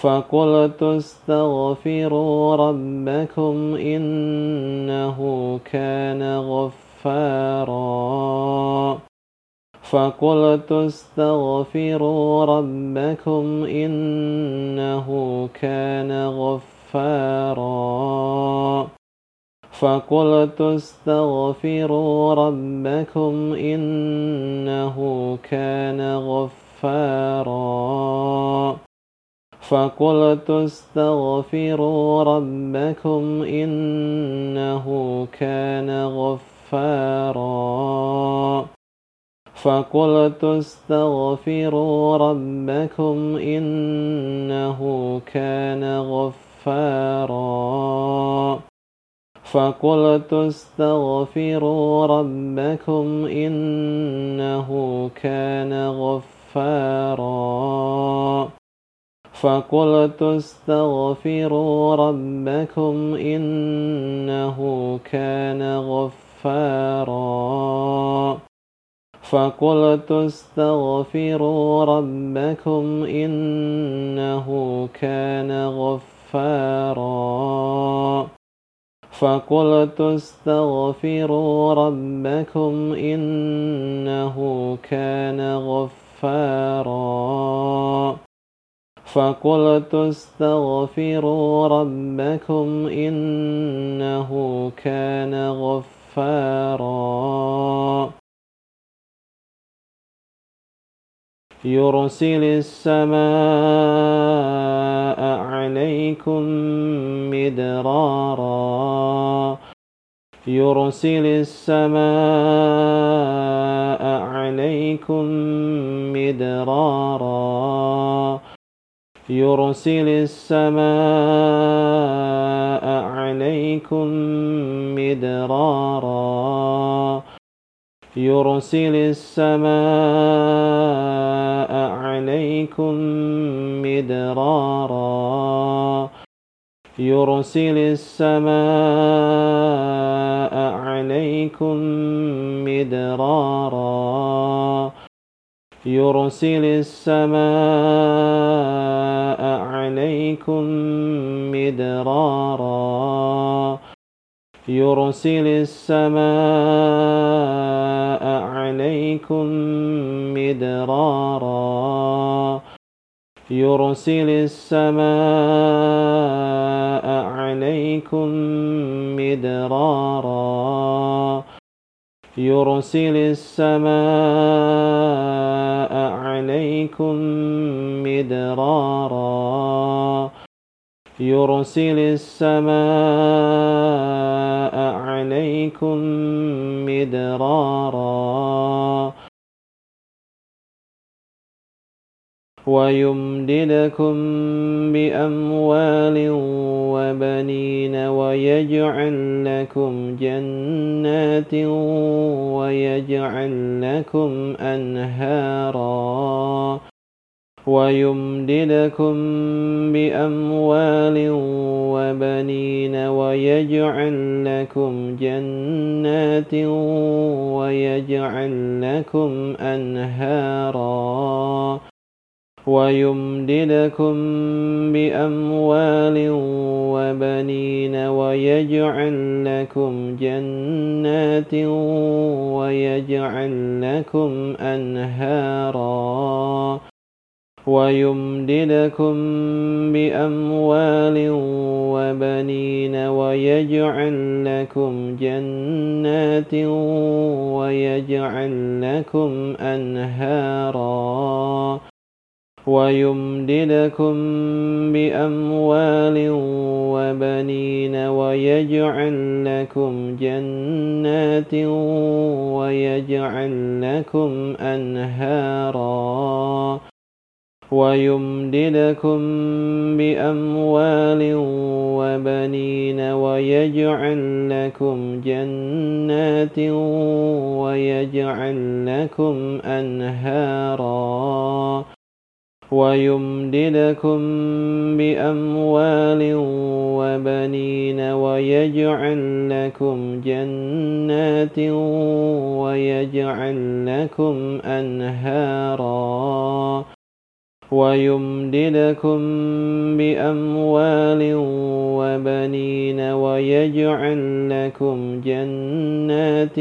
فقلت استغفروا ربكم إنه كان غفارا. فقلت استغفروا ربكم إنه كان غفارا. فقلت استغفروا ربكم إنه كان غفارا. فقلت استغفروا ربكم إنه كان غفارا. فقلت استغفروا ربكم إنه كان غفارا. فقلت استغفروا ربكم إنه كان غفارا. فقلت استغفروا ربكم إنه كان غفارا. فقلت استغفروا ربكم إنه كان غفارا. فقلت استغفروا ربكم إنه كان غفارا. فقلت استغفروا ربكم إنه كان غفارا. يرسل السماء عليكم مدرارا. يرسل السماء عليكم مدرارا. يرسل السماء عليكم مدرارا. يرسل السماء عليكم مدرارا. يرسل السماء عليكم مدرارا. يرسل السماء عليكم مدرارا. يرسل السماء عليكم مدرارا. يرسل السماء عليكم مدرارا. يرسل السماء عليكم مدرارا. يرسل السماء عليكم مدرارا. ويمددكم بأموال وبنين ويجعل لكم جنات ويجعل لكم أنهارا ويمددكم بأموال وبنين ويجعل لكم جنات ويجعل لكم أنهارا ويمددكم بأموال وبنين ويجعل لكم جنات ويجعل لكم أنهارا ويمددكم بأموال وبنين ويجعل لكم جنات ويجعل لكم أنهارا ويمددكم بأموال وبنين ويجعل لكم جنات ويجعل لكم أنهارا ويمددكم بأموال وبنين ويجعل لكم جنات ويجعل لكم أنهارا ويمددكم بأموال وبنين ويجعل لكم جنات ويجعل لكم أنهارا ويمددكم بأموال وبنين ويجعل لكم جنات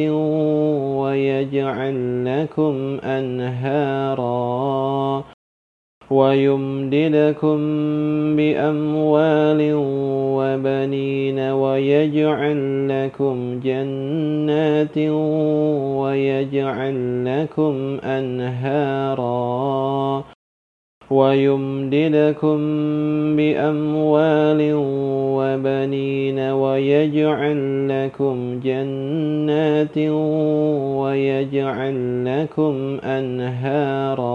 ويجعل لكم أنهارا ويمددكم بأموال وبنين ويجعل لكم جنات ويجعل لكم أنهارا ويمددكم بأموال وبنين ويجعل لكم جنات ويجعل لكم أنهارا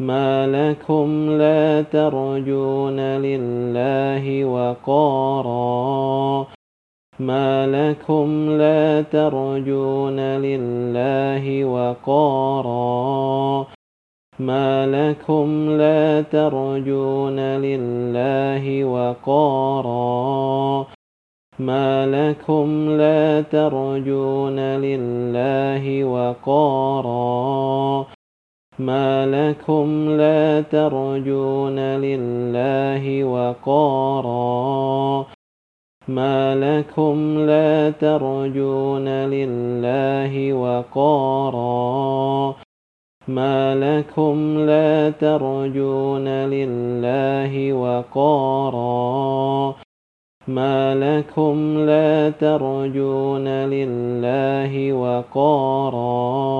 ما لكم لا ترجون لله وقارا. ما لكم لا ترجون لله وقارا. ما لكم لا ترجون لله وقارا. ما لكم لا ترجون لله وقارا. ما لكم لا ترجون لله وقارا. ما لكم لا ترجون لله وقارا. ما لكم لا ترجون لله وقارا. ما لكم لا ترجون لله وقارا.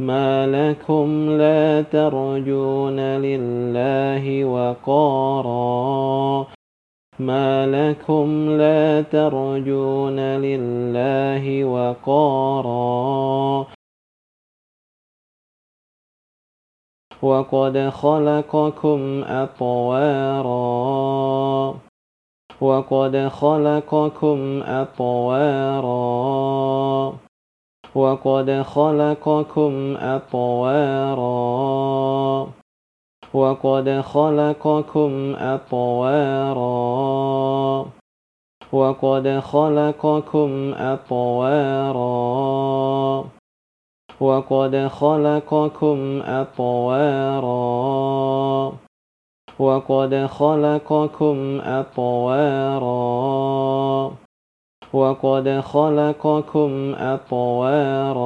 ما لكم لا ترجون لله وقارا. ما لكم لا ترجون لله وقارا. وقد خلقكم أطوارا. وقد خلقكم أطوارا. وقد خلقكم أطوارا. وقد خلقكم أطوارا. وقد خلقكم أطوارا. وقد خلقكم أطوارا. وقد خلقكم أطوارا. وقد خلقكم أطوارا.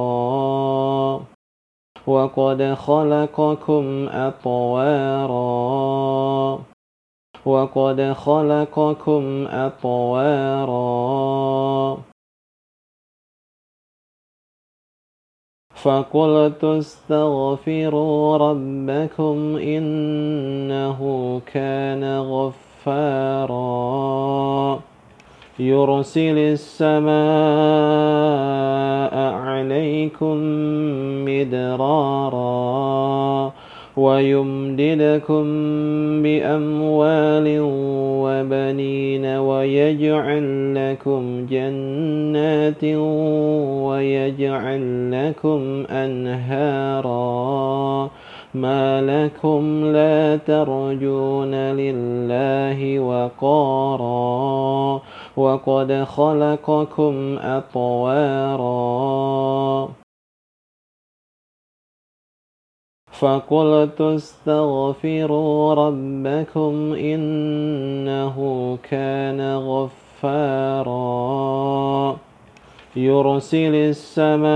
وقد خلقكم أطوارا. وقد خلقكم أطوارا. فقلت استغفروا ربكم إنه كان غفارا. يرسل السماء عليكم مدرارا ويمددكم بأموال وبنين ويجعل لكم جنات ويجعل لكم أنهارا ما لكم لا ترجون لله وقارا وقد خلقكم أطوارا. فقلت استغفروا ربكم إنه كان غفارا. يرسل السماء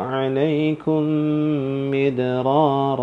عليكم مدرارا.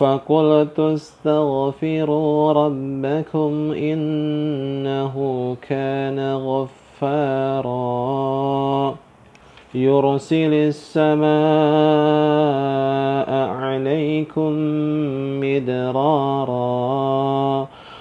فقلت استغفروا ربكم إنه كان غفارا. يرسل السماء عليكم مدرارا.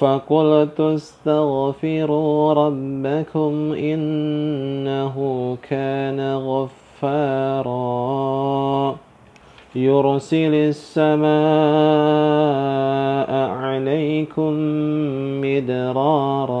فقلت استغفروا ربكم إنه كان غفارا. يرسل السماء عليكم مدرارا.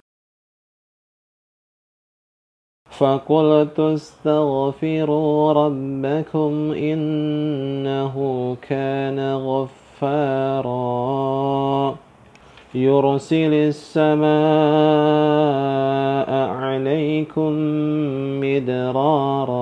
فقلت استغفروا ربكم إنه كان غفارا. يرسل السماء عليكم مدرارا.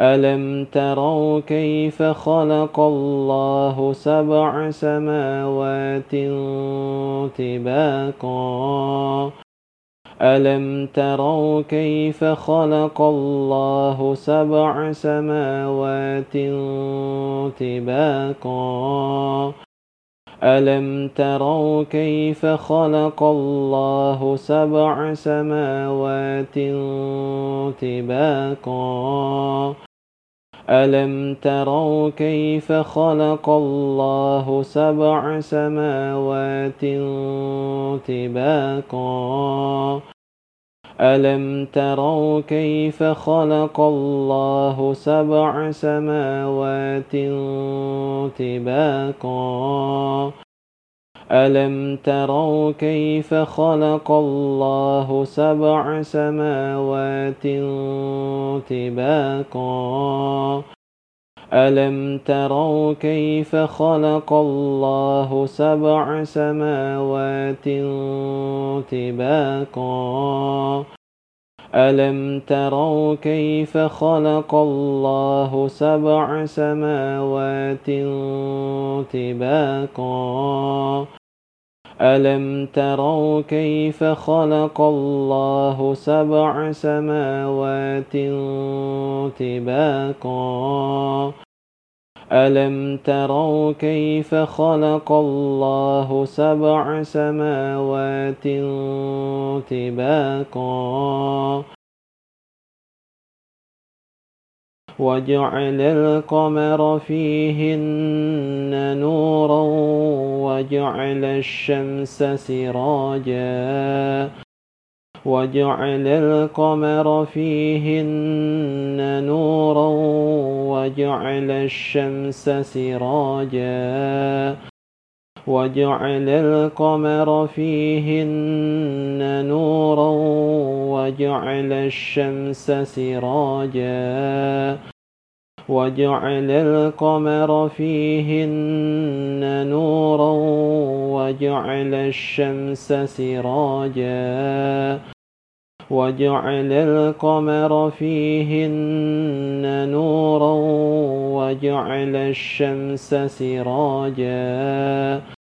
ألم تروا كيف خلق الله سبع سماوات طباقا؟ ألم تروا كيف خلق الله سبع سماوات طباقا؟ ألم تروا كيف خلق الله سبع سماوات طباقا؟ ألم تروا كيف خلق الله سبع سماوات طباقا؟ ألم تروا كيف خلق الله سبع سماوات طباقا؟ ألم تروا كيف خلق الله سبع سماوات طباقا؟ ألم تروا كيف خلق الله سبع سماوات طباقا؟ ألم تروا كيف خلق الله سبع سماوات طباقا؟ ألم تروا كيف خلق الله سبع سماوات طباقا؟ ألم تروا كيف خلق الله سبع سماوات طباقا؟ وجعل القمر فيهن نورا وجعل الشمس سراجا وجعل القمر فيهن نورا وجعل الشمس سراجا وجعل القمر فيهن نورا وجعل الشمس سراجا وجعل القمر فيهن نورا وجعل الشمس سراجا وجعل القمر فيهن نورا وجعل الشمس سراجا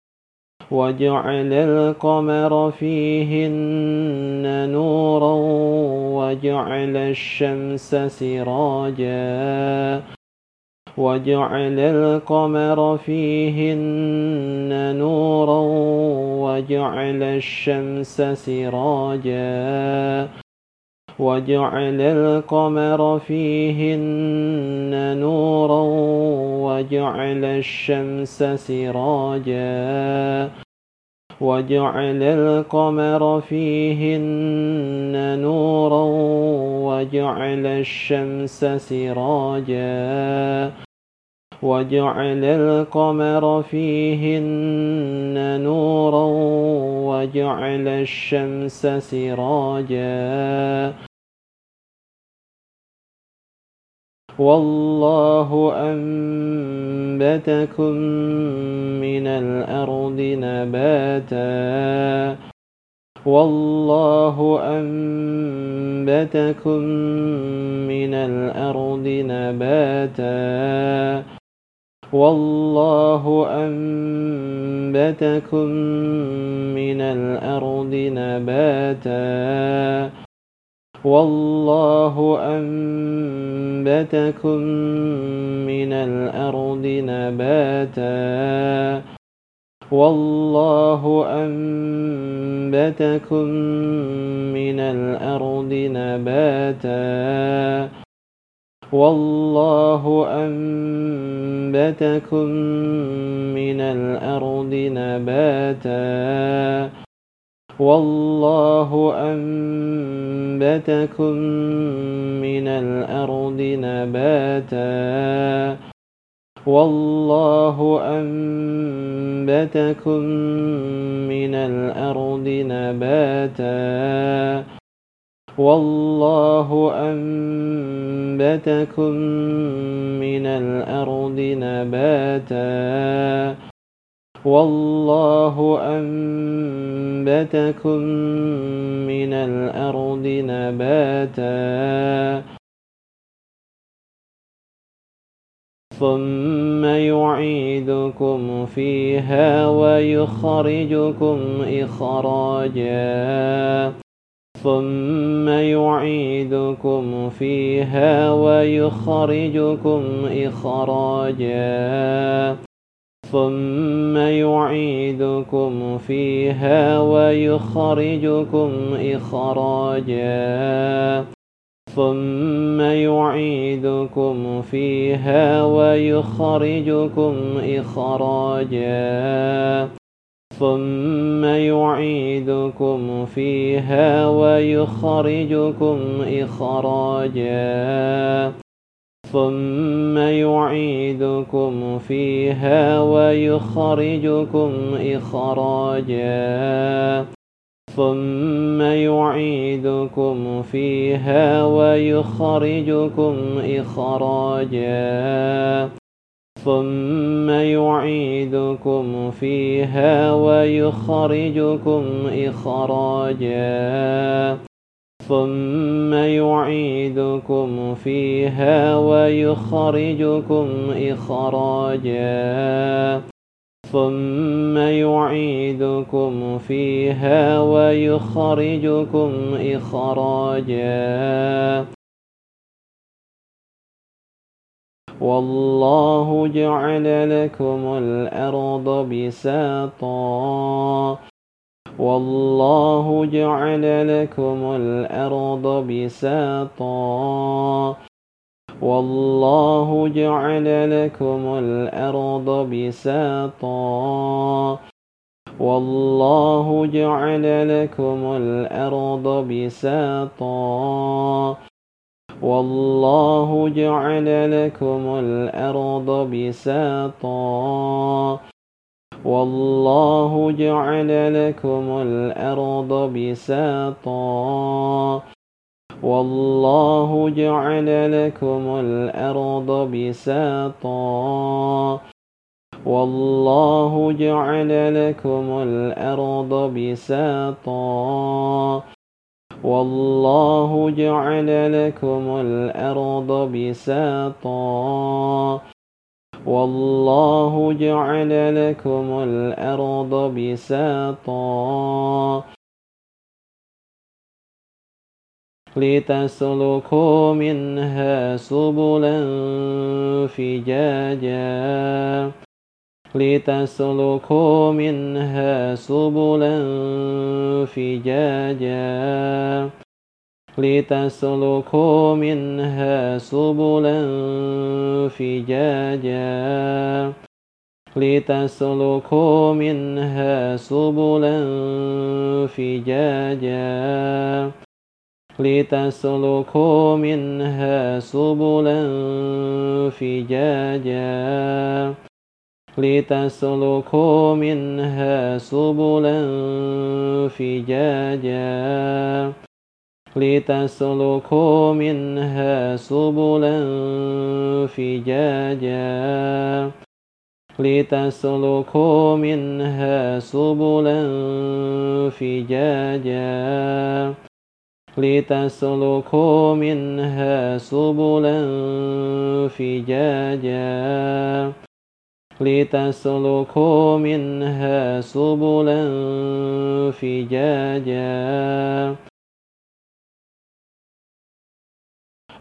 وجعل القمر فيهن نورا وجعل الشمس سراجا وجعل القمر فيهن نورا وجعل الشمس سراجا وجعل القمر فيهن نورا وجعل الشمس سراجا وجعل القمر فيهن نورا وجعل الشمس سراجا وجعل القمر فيهن نورا وجعل الشمس سراجا والله أنبتكم من الأرض نباتا. والله أنبتكم من الأرض نباتا. والله أنبتكم من الأرض نباتا. والله أنبتكم من الأرض نباتا. والله أنبتكم من الأرض نباتا. والله أنبتكم من الأرض نباتا. والله أنبتكم من الأرض نباتا. والله أنبتكم من الأرض نباتا. والله أنبتكم من الأرض نباتا. والله أنبتكم من الأرض نباتا ثم يعيدكم فيها ويخرجكم إخراجا ثم يعيدكم فيها ويخرجكم إخراجا ثم يعيدكم فيها ويخرجكم إخراجا ثم يعيدكم فيها ويخرجكم إخراجا ثم يعيدكم فيها ويخرجكم إخراجا ثم يعيدكم فيها ويخرجكم إخراجا ثم يعيدكم فيها ويخرجكم إخراجا ثم يعيدكم فيها ويخرجكم إخراجا ثم يعيدكم فيها ويخرجكم إخراجا ثم يعيدكم فيها ويخرجكم إخراجا. والله جعل لكم الأرض بساطا. والله جعل لكم الأرض بساطا. والله جعل لكم الأرض بساطا. والله جعل لكم الأرض بساطا. والله جعل لكم الأرض بساطا. والله جعل لكم الأرض بساطا. والله جعل لكم الأرض بساطا. والله جعل لكم الأرض بساطا. والله جعل لكم الأرض بساطا. والله جعل لكم الأرض بساطا لتسلكوا منها سبلا فجاجا لتسلكوا منها سبلا فجاجا لتسلكوا منها سبلا فجاجا. لتسلكوا منها سبلا فجاجا. لتسلكوا منها سبلا فجاجا. لتسلكوا منها سبلا فجاجا. لتسلكوا منها سبلا فجاجا. لتسلكوا منها سبلا فجاجا. لتسلكوا منها سبلا فجاجا. لتسلكوا منها سبلا فجاجا.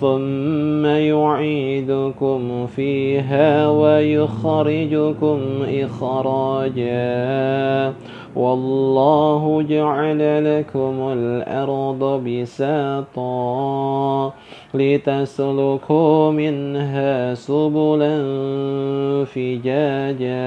ثم يعيدكم فيها ويخرجكم إخراجا والله جعل لكم الأرض بساطا لتسلكوا منها سبلا فجاجا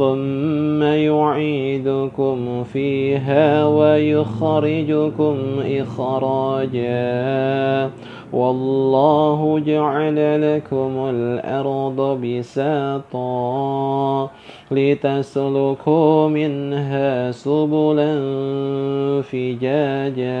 ثم يعيدكم فيها ويخرجكم إخراجا والله جعل لكم الأرض بساطا لتسلكوا منها سبلا فجاجا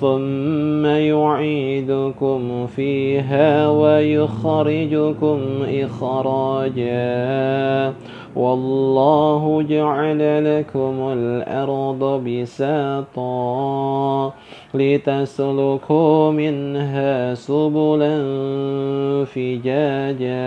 ثم يعيدكم فيها ويخرجكم إخراجا والله جعل لكم الأرض بساطا لتسلكوا منها سبلا فجاجا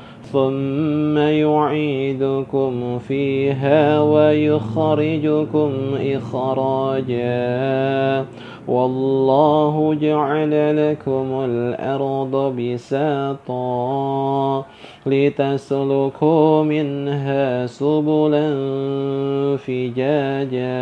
ثم يعيدكم فيها ويخرجكم إخراجا والله جعل لكم الأرض بساطا لتسلكوا منها سبلا فجاجا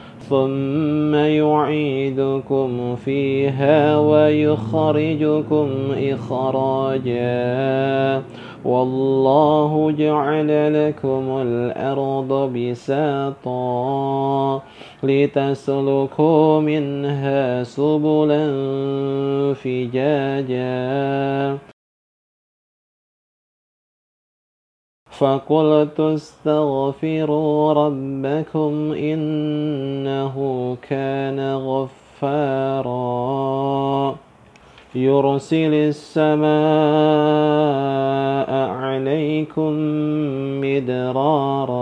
ثم يعيدكم فيها ويخرجكم إخراجا والله جعل لكم الأرض بساطا لتسلكوا منها سبلا فجاجا فقلت استغفروا ربكم إنه كان غفارا. يرسل السماء عليكم مدرارا.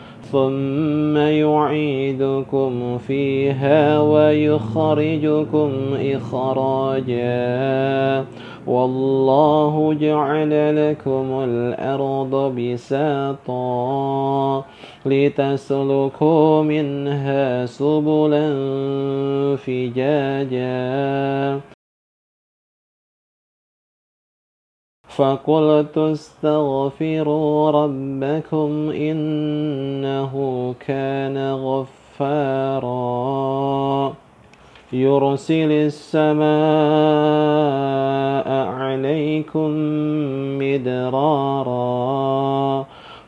ثم يعيدكم فيها ويخرجكم إخراجا والله جعل لكم الأرض بساطا لتسلكوا منها سبلا فجاجا فقلت استغفروا ربكم إنه كان غفارا. يرسل السماء عليكم مدرارا.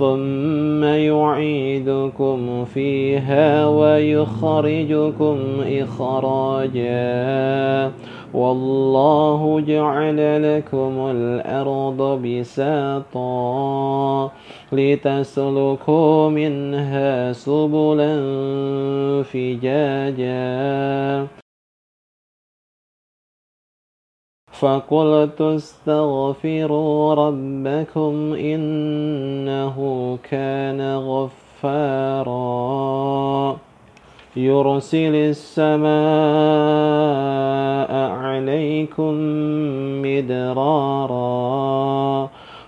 ثم يعيدكم فيها ويخرجكم إخراجا والله جعل لكم الأرض بساطا لتسلكوا منها سبلا فجاجا فقلت استغفروا ربكم إنه كان غفارا. يرسل السماء عليكم مدرارا.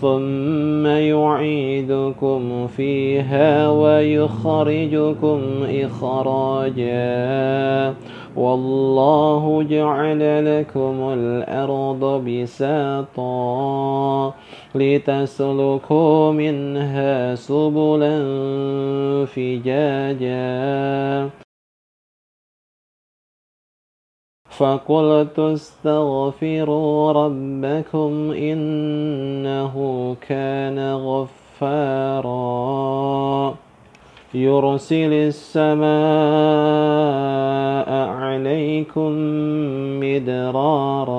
ثم يعيدكم فيها ويخرجكم إخراجا والله جعل لكم الأرض بساطا لتسلكوا منها سبلا فجاجا فقلت استغفروا ربكم إنه كان غفارا. يرسل السماء عليكم مدرارا.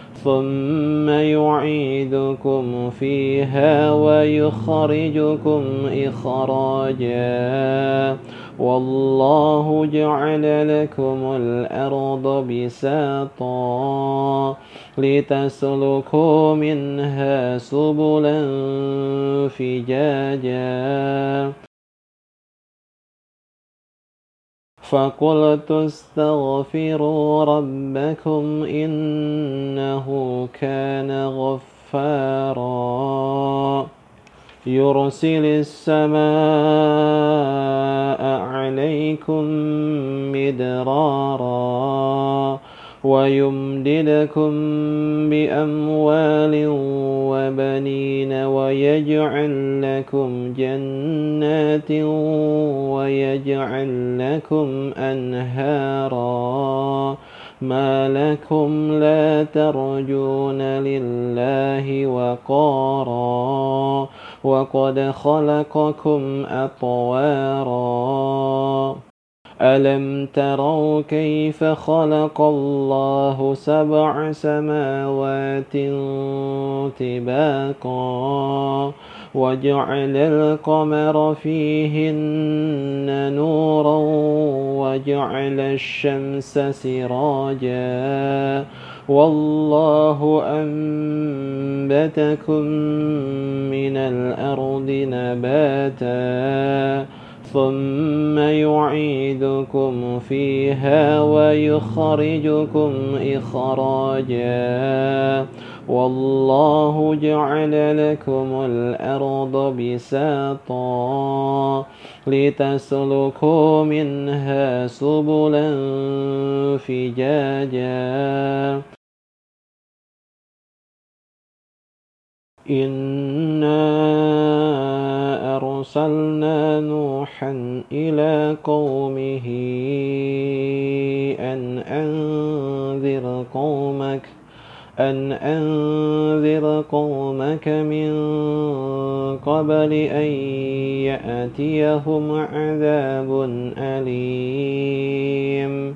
ثم يعيدكم فيها ويخرجكم إخراجا والله جعل لكم الأرض بساطا لتسلكوا منها سبلا فجاجا فقلت استغفروا ربكم إنه كان غفارا. يرسل السماء عليكم مدرارا ويمددكم بأموال وبنين ويجعل لكم جنات ويجعل لكم أنهارا. ما لكم لا ترجون لله وقارا وقد خلقكم أطوارا. ألم تروا كيف خلق الله سبع سماوات طباقا وجعل القمر فيهن نورا وجعل الشمس سراجا. والله أنبتكم من الأرض نباتا ثم يعيدكم فيها ويخرجكم إخراجا. والله جعل لكم الأرض بساطا لتسلكوا منها سبلا فجاجا. إِنَّا أرسلنا نوحا إلى قومه أن أنذر قومك من قبل أن يأتيهم عذاب أليم.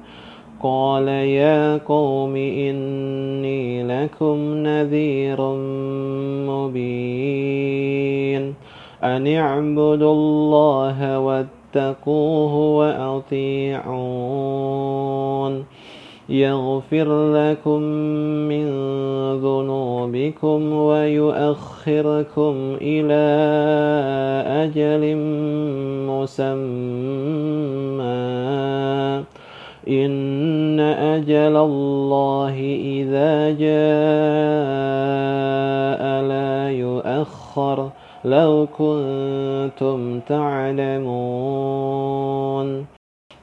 قال يا قوم إني لكم نذير مبين. أن اعبدوا الله واتقوه وأطيعون. يغفر لكم من ذنوبكم ويؤخركم إلى أجل مسمى. إن أجل الله إذا جاء لا يؤخر. لو كنتم تعلمون.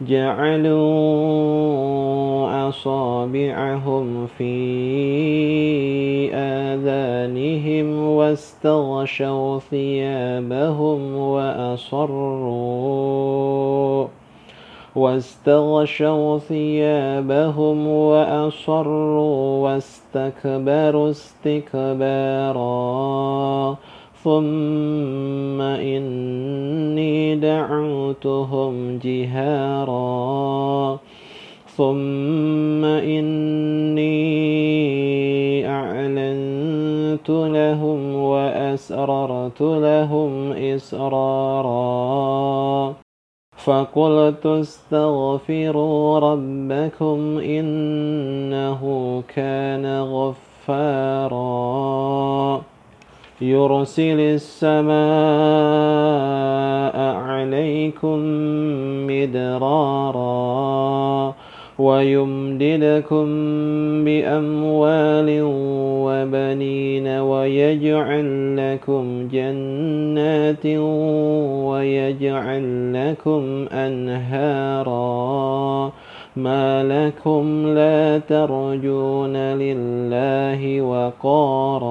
جعلوا أصابعهم في آذانهم واستغشوا ثيابهم وأصروا واستغشوا ثيابهم وأصروا واستكبروا استكبارا ثم إني دعوتهم جهارا ثم إني أعلنت لهم وأسررت لهم إسرارا فقلت استغفروا ربكم إنه كان غفارا يرسل السماء عليكم مدرارا ويمددكم بأموال وبنين ويجعل لكم جنات ويجعل لكم أنهارا ما لكم لا ترجون لله وقارا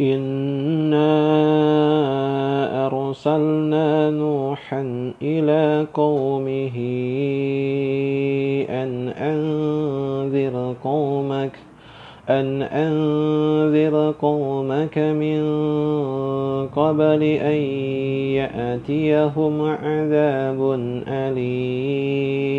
إنا أرسلنا نوحا إلى قومه أن أنذر قومك أن أنذر قومك من قبل أن يأتيهم عذاب أليم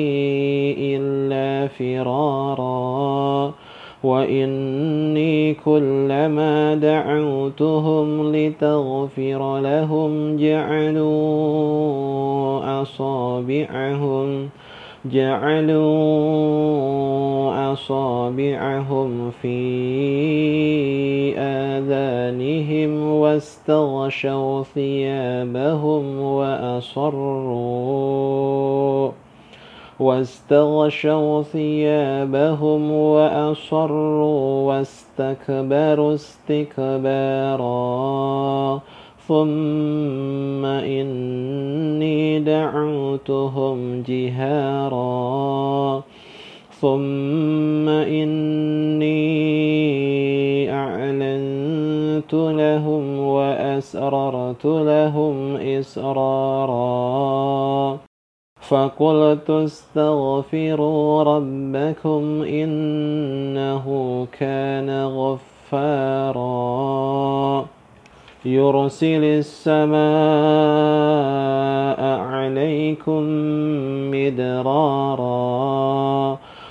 فرارا. وإني كلما دعوتهم لتغفر لهم جعلوا أصابعهم جعلوا أصابعهم في آذانهم واستغشوا ثيابهم وأصروا واستغشوا ثيابهم وأصروا واستكبروا استكبارا. ثم إني دعوتهم جهارا. ثم إني أعلنت لهم وأسررت لهم إسرارا. فقلت استغفروا ربكم إنه كان غفارا. يرسل السماء عليكم مدرارا.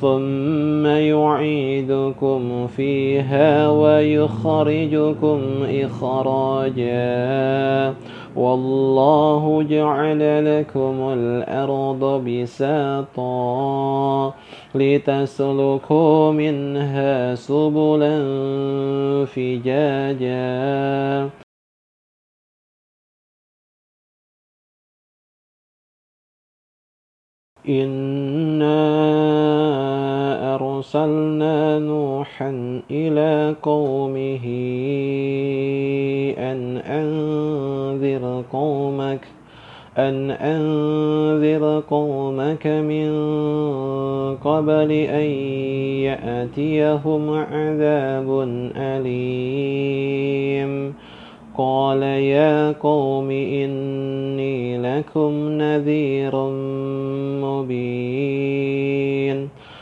ثم يعيدكم فيها ويخرجكم إخراجا والله جعل لكم الأرض بساطا لتسلكوا منها سبلا فجاجا إنا أرسلنا نوحا إلى قومه أن أنذر قومك أن أنذر قومك من قبل أن يأتيهم عذاب أليم. قال يا قوم إني لكم نذير مبين.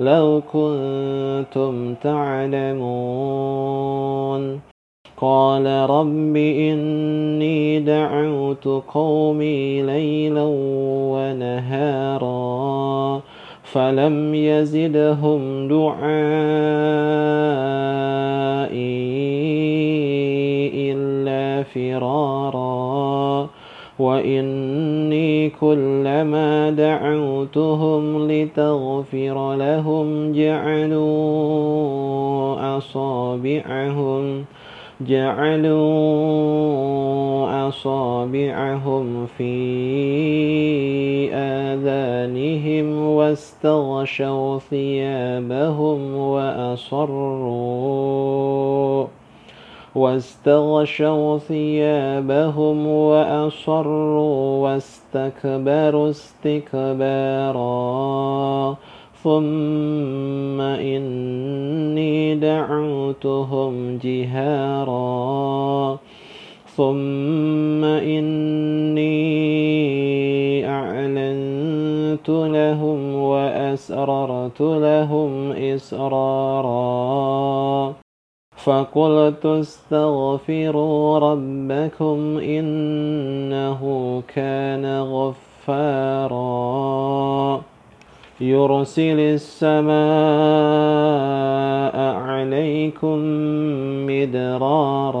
لو كنتم تعلمون. قال رب إني دعوت قومي ليلا ونهارا فلم يزدهم دعائي إلا فرارا. وإني كلما دعوتهم لتغفر لهم جعلوا أصابعهم جعلوا أصابعهم في آذانهم واستغشوا ثيابهم وأصروا واستغشوا ثيابهم وأصروا واستكبروا استكبارا. ثم إني دعوتهم جهارا. ثم إني أعلنت لهم وأسررت لهم إسرارا. فقلت استغفروا ربكم إنه كان غفارا. يرسل السماء عليكم مدرارا.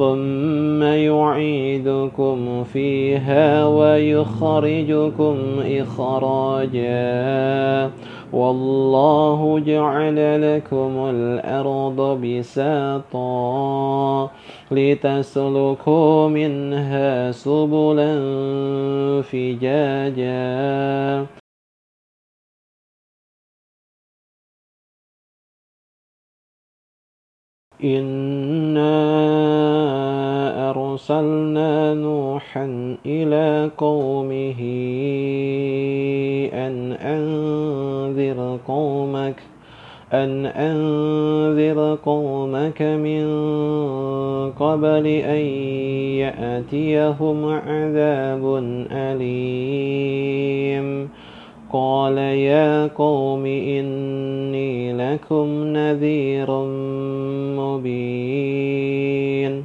ثم يعيدكم فيها ويخرجكم إخراجا والله جعل لكم الأرض بساطا لتسلكوا منها سبلا فجاجا إِنَّا أرسلنا نوحا إلى قومه أن أنذر قومك أن أنذر قومك من قبل أن يأتيهم عذاب أليم. قال يا قوم إني لكم نذير مبين.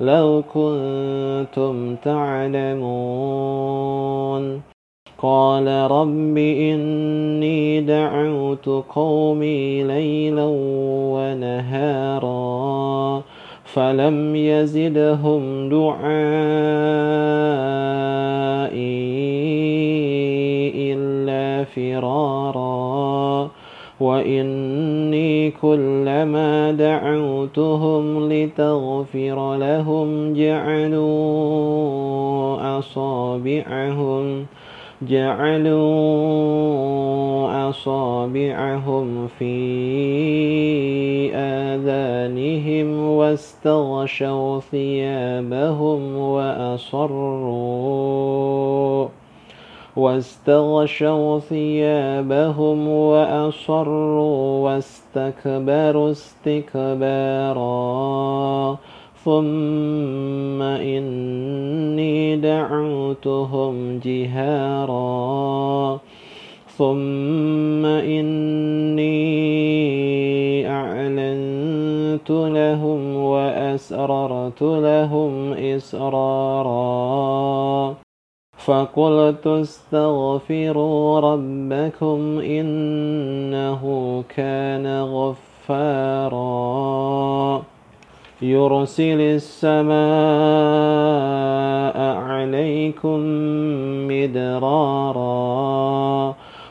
لو كنتم تعلمون. قال رب إني دعوت قومي ليلا ونهارا فلم يزدهم دعائي إلا فرارا. وإني كلما دعوتهم لتغفر لهم جعلوا أصابعهم جعلوا أصابعهم في آذانهم واستغشوا ثيابهم وأصروا واستغشوا ثيابهم وأصروا واستكبروا استكبارا. ثم إني دعوتهم جهارا. ثم إني أعلنت لهم وأسررت لهم إسرارا. فقلت استغفروا ربكم إنه كان غفارا. يرسل السماء عليكم مدرارا.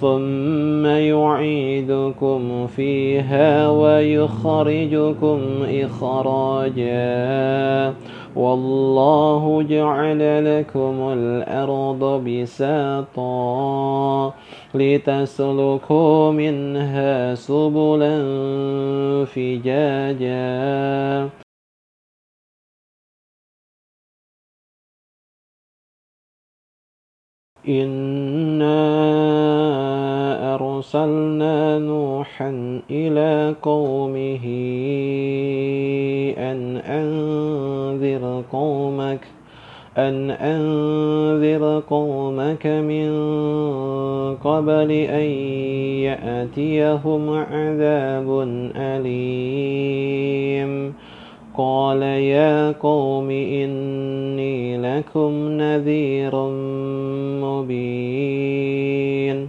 ثم يعيدكم فيها ويخرجكم إخراجا والله جعل لكم الأرض بساطا لتسلكوا منها سبلا فجاجا إِنَّا أرسلنا نوحا إلى قومه أن أنذر قومك أن أنذر قومك من قبل أن يأتيهم عذاب أليم. قال يا قوم إني لكم نذير مبين.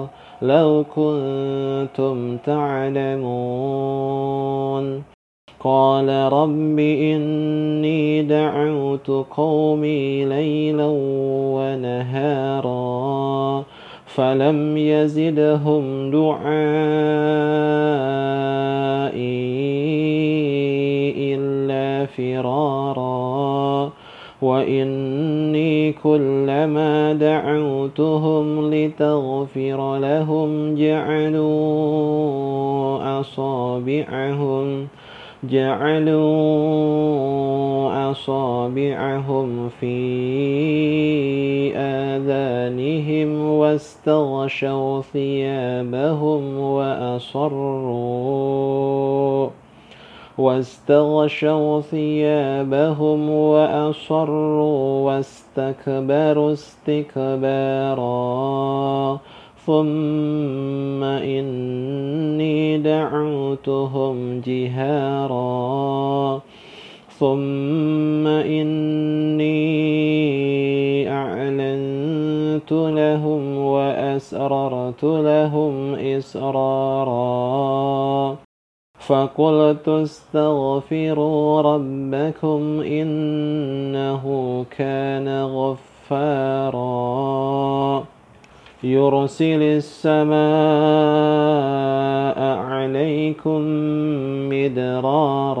لو كنتم تعلمون. قال رب إني دعوت قومي ليلا ونهارا فلم يزدهم دعائي إلا فرارا. وإني كلما دعوتهم لتغفر لهم جعلوا أصابعهم جعلوا أصابعهم في آذانهم واستغشوا ثيابهم وأصروا واستغشوا ثيابهم وأصروا واستكبروا استكبارا. ثم إني دعوتهم جهارا. ثم إني أعلنت لهم وأسررت لهم إسرارا. فقلت استغفروا ربكم إنه كان غفارا. يرسل السماء عليكم مدرارا.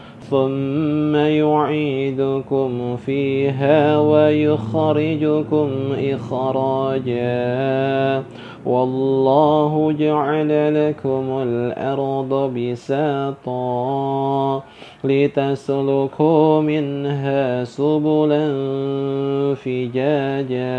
ثم يعيدكم فيها ويخرجكم إخراجا والله جعل لكم الأرض بساطا لتسلكوا منها سبلا فجاجا